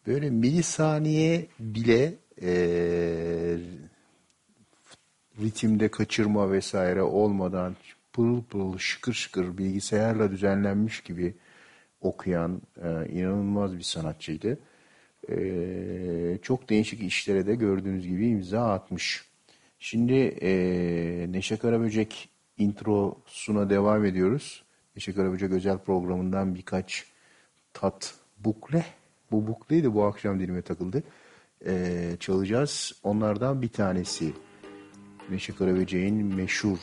böyle milisaniye bile eee ritimde kaçırma vesaire olmadan pırıl pırıl şıkır şıkır bilgisayarla düzenlenmiş gibi okuyan e, inanılmaz bir sanatçıydı. E, çok değişik işlere de gördüğünüz gibi imza atmış. Şimdi e, Neşe Karaböcek introsuna devam ediyoruz. Neşe Karaböcek özel programından birkaç tat bukle. Bu bukleydi bu akşam dilime takıldı. E, çalacağız. Onlardan bir tanesi Neşe Karaböcek'in meşhur,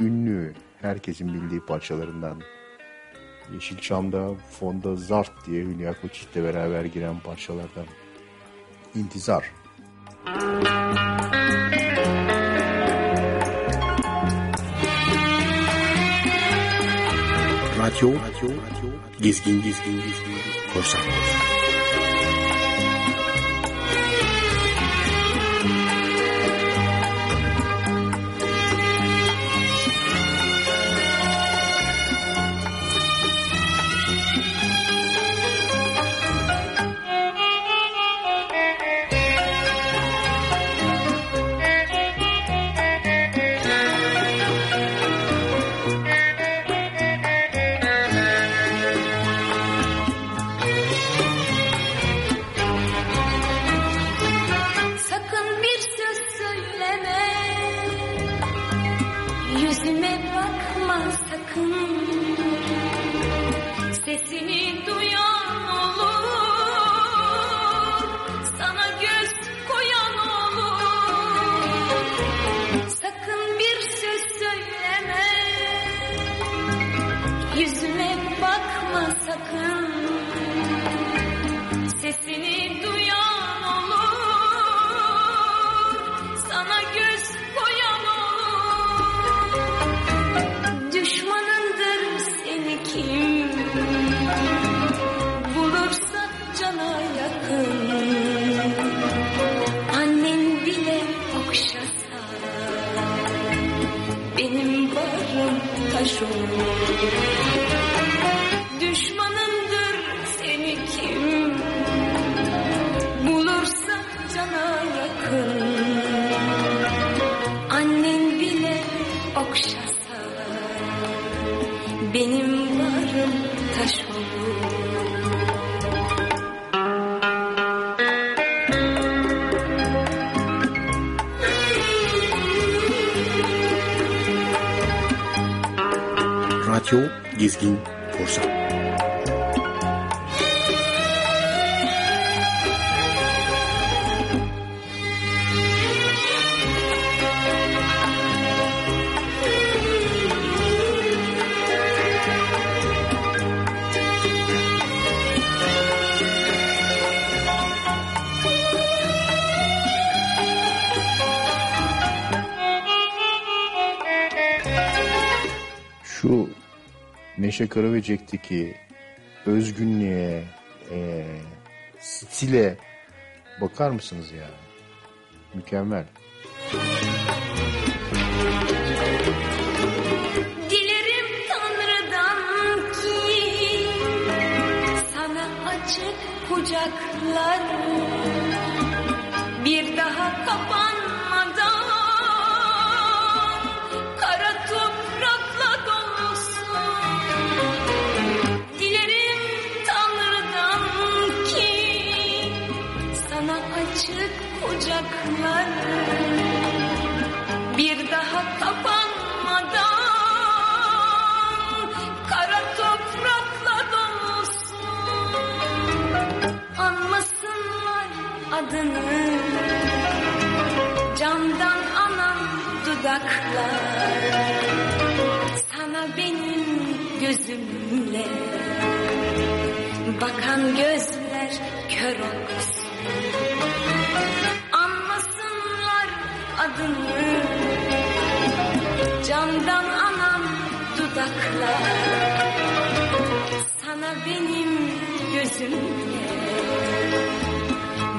ünlü, herkesin bildiği parçalarından. Yeşilçam'da fonda Zart diye Hülya Koçyiğit'le beraber giren parçalardan. İntizar. Radyo, radyo, gezgin, gezgin, gezgin, korsan. Sakın Neşe Karaböcek'teki özgünlüğe, e, stile bakar mısınız ya? Mükemmel. Açık kucaklar bir daha kapanmadan kara toprakla dolsun. Anmasınlar adını camdan anan dudaklar. Sana benim gözümle bakan gözler kör olsun adını Candan anam dudaklar Sana benim gözümle.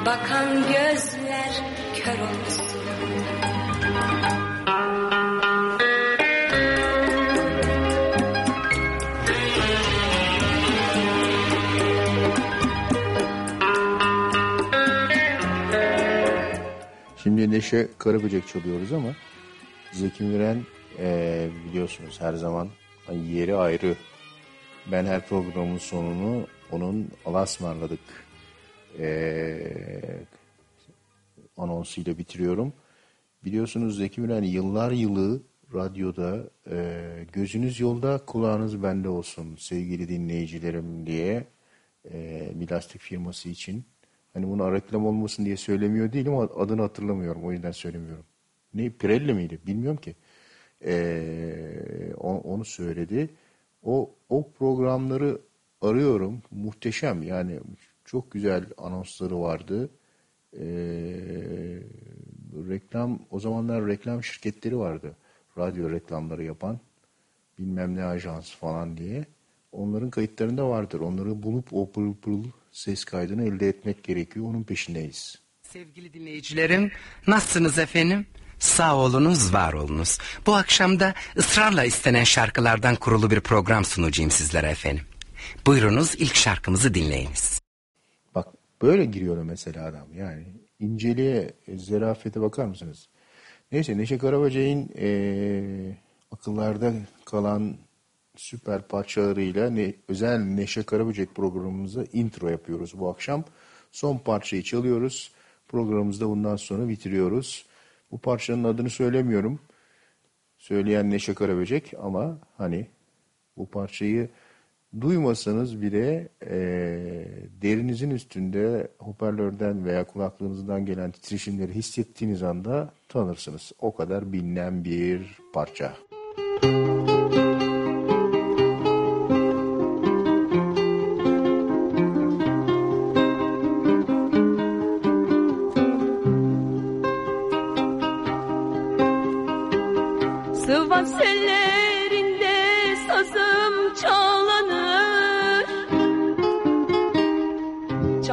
Bakan gözler kör olsun Şimdi Neşe Karaböcek çalıyoruz ama Zeki Müren eee, biliyorsunuz her zaman yeri ayrı. Ben her programın sonunu onun alasmarladık eee anonsuyla bitiriyorum. Biliyorsunuz Zeki Müren yıllar yılı radyoda eee, gözünüz yolda kulağınız bende olsun sevgili dinleyicilerim diye eee, bir lastik firması için. Hani bunu reklam olmasın diye söylemiyor değilim ama adını hatırlamıyorum o yüzden söylemiyorum. Ne Pirelli miydi bilmiyorum ki. Eee, o- onu söyledi. O, o programları arıyorum. Muhteşem yani çok güzel anonsları vardı. Eee, reklam o zamanlar reklam şirketleri vardı. Radyo reklamları yapan bilmem ne ajans falan diye. Onların kayıtlarında vardır. Onları bulup o pırıl pırıl ses kaydını elde etmek gerekiyor. Onun peşindeyiz. Sevgili dinleyicilerim, nasılsınız efendim? Sağ olunuz, var olunuz. Bu akşam da ısrarla istenen şarkılardan kurulu bir program sunacağım sizlere efendim. Buyurunuz ilk şarkımızı dinleyiniz. Bak böyle giriyor mesela adam yani inceliğe, e, zerafete bakar mısınız? Neyse Neşe Karaböcek'in eee, akıllarda kalan süper parçalarıyla ne, özel Neşe Karaböcek programımıza intro yapıyoruz bu akşam. Son parçayı çalıyoruz. Programımızda bundan sonra bitiriyoruz. Bu parçanın adını söylemiyorum. Söyleyen Neşe Karaböcek ama hani bu parçayı duymasanız bile eee, derinizin üstünde hoparlörden veya kulaklığınızdan gelen titreşimleri hissettiğiniz anda tanırsınız. O kadar bilinen bir parça. Sıva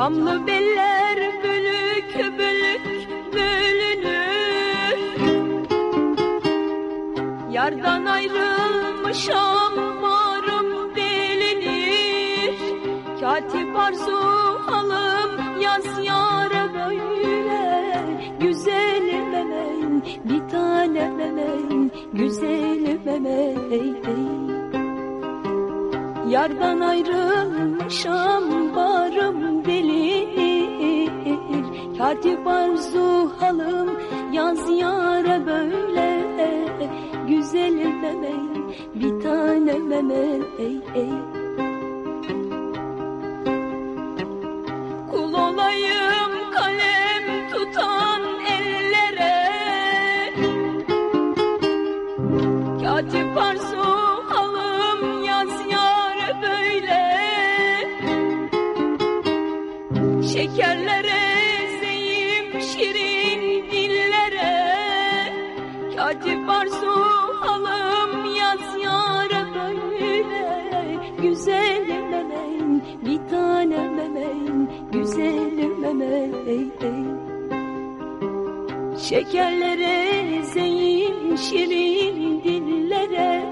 Çamlı beller bölük bölük bölünür. Yardan ayrılmışam varım delinir. Katip arzu alım yaz yara böyle Güzelim emeğin bir tanem emeğin Güzelim emeğin Yardan ayrılmışam varım delinir Katip arzu halım yaz yara böyle. Güzelim emeğin bir tanem emeğin Kul Şekerlere zeyim şirin dillere.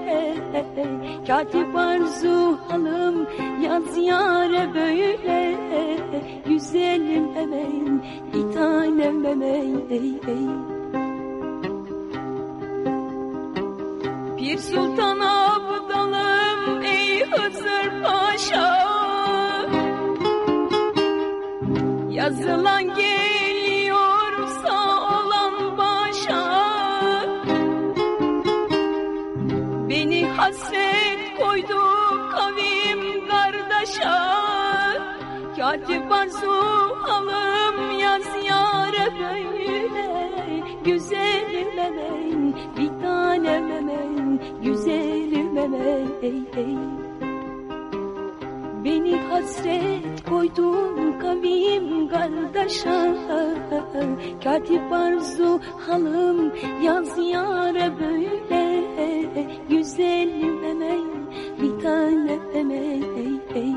Katip arzu halım yaz yare böyle. Güzelim emeğin bir tanem emeğin Bir sultan abdalım ey Hızır Paşa. Yazılan geliyor Hasret koydu kavim kardeşe. Katip arzu alım yaz yare böyle. Güzelim hemen bir tanem hemen Güzelim hemen ey ey Beni hasret koydun kavim kardeşa Katip arzu halım yaz yare böyle be güzelim emel bir tane emel ey ey.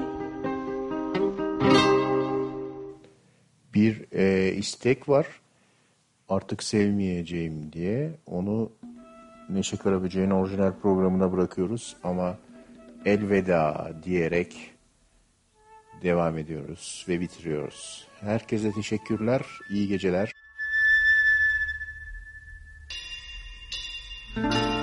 Bir e, istek var artık sevmeyeceğim diye onu Neşe Karaböcek'in orijinal programına bırakıyoruz ama elveda diyerek devam ediyoruz ve bitiriyoruz. Herkese teşekkürler, iyi geceler. Müzik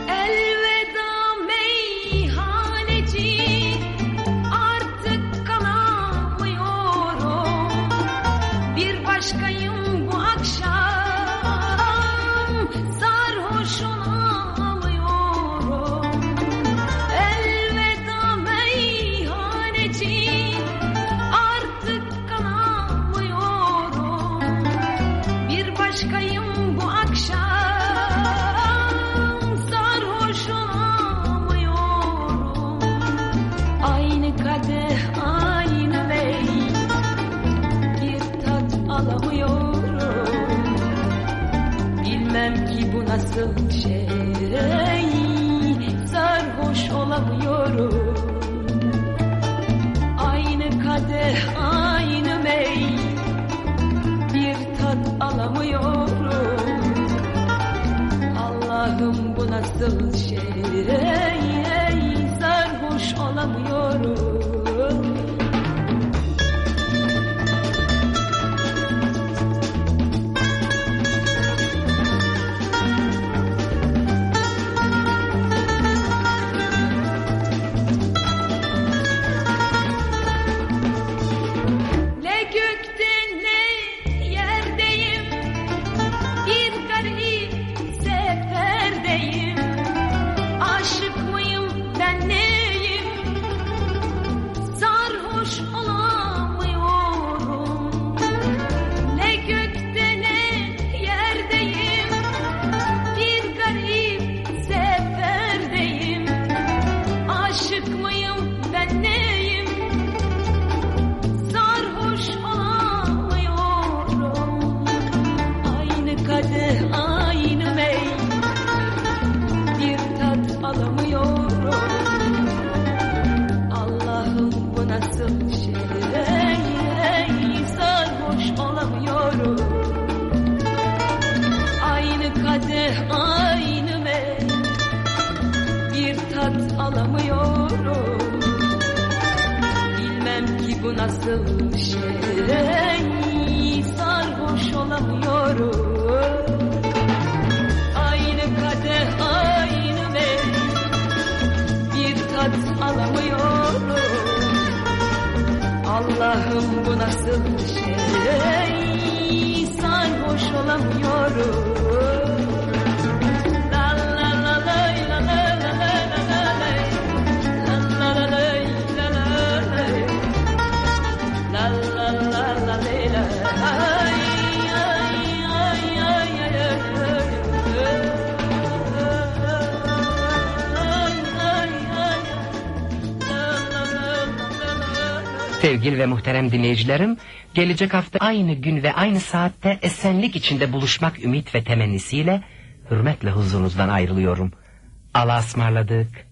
sevgili ve muhterem dinleyicilerim, gelecek hafta aynı gün ve aynı saatte esenlik içinde buluşmak ümit ve temennisiyle hürmetle huzurunuzdan ayrılıyorum. Allah'a ısmarladık.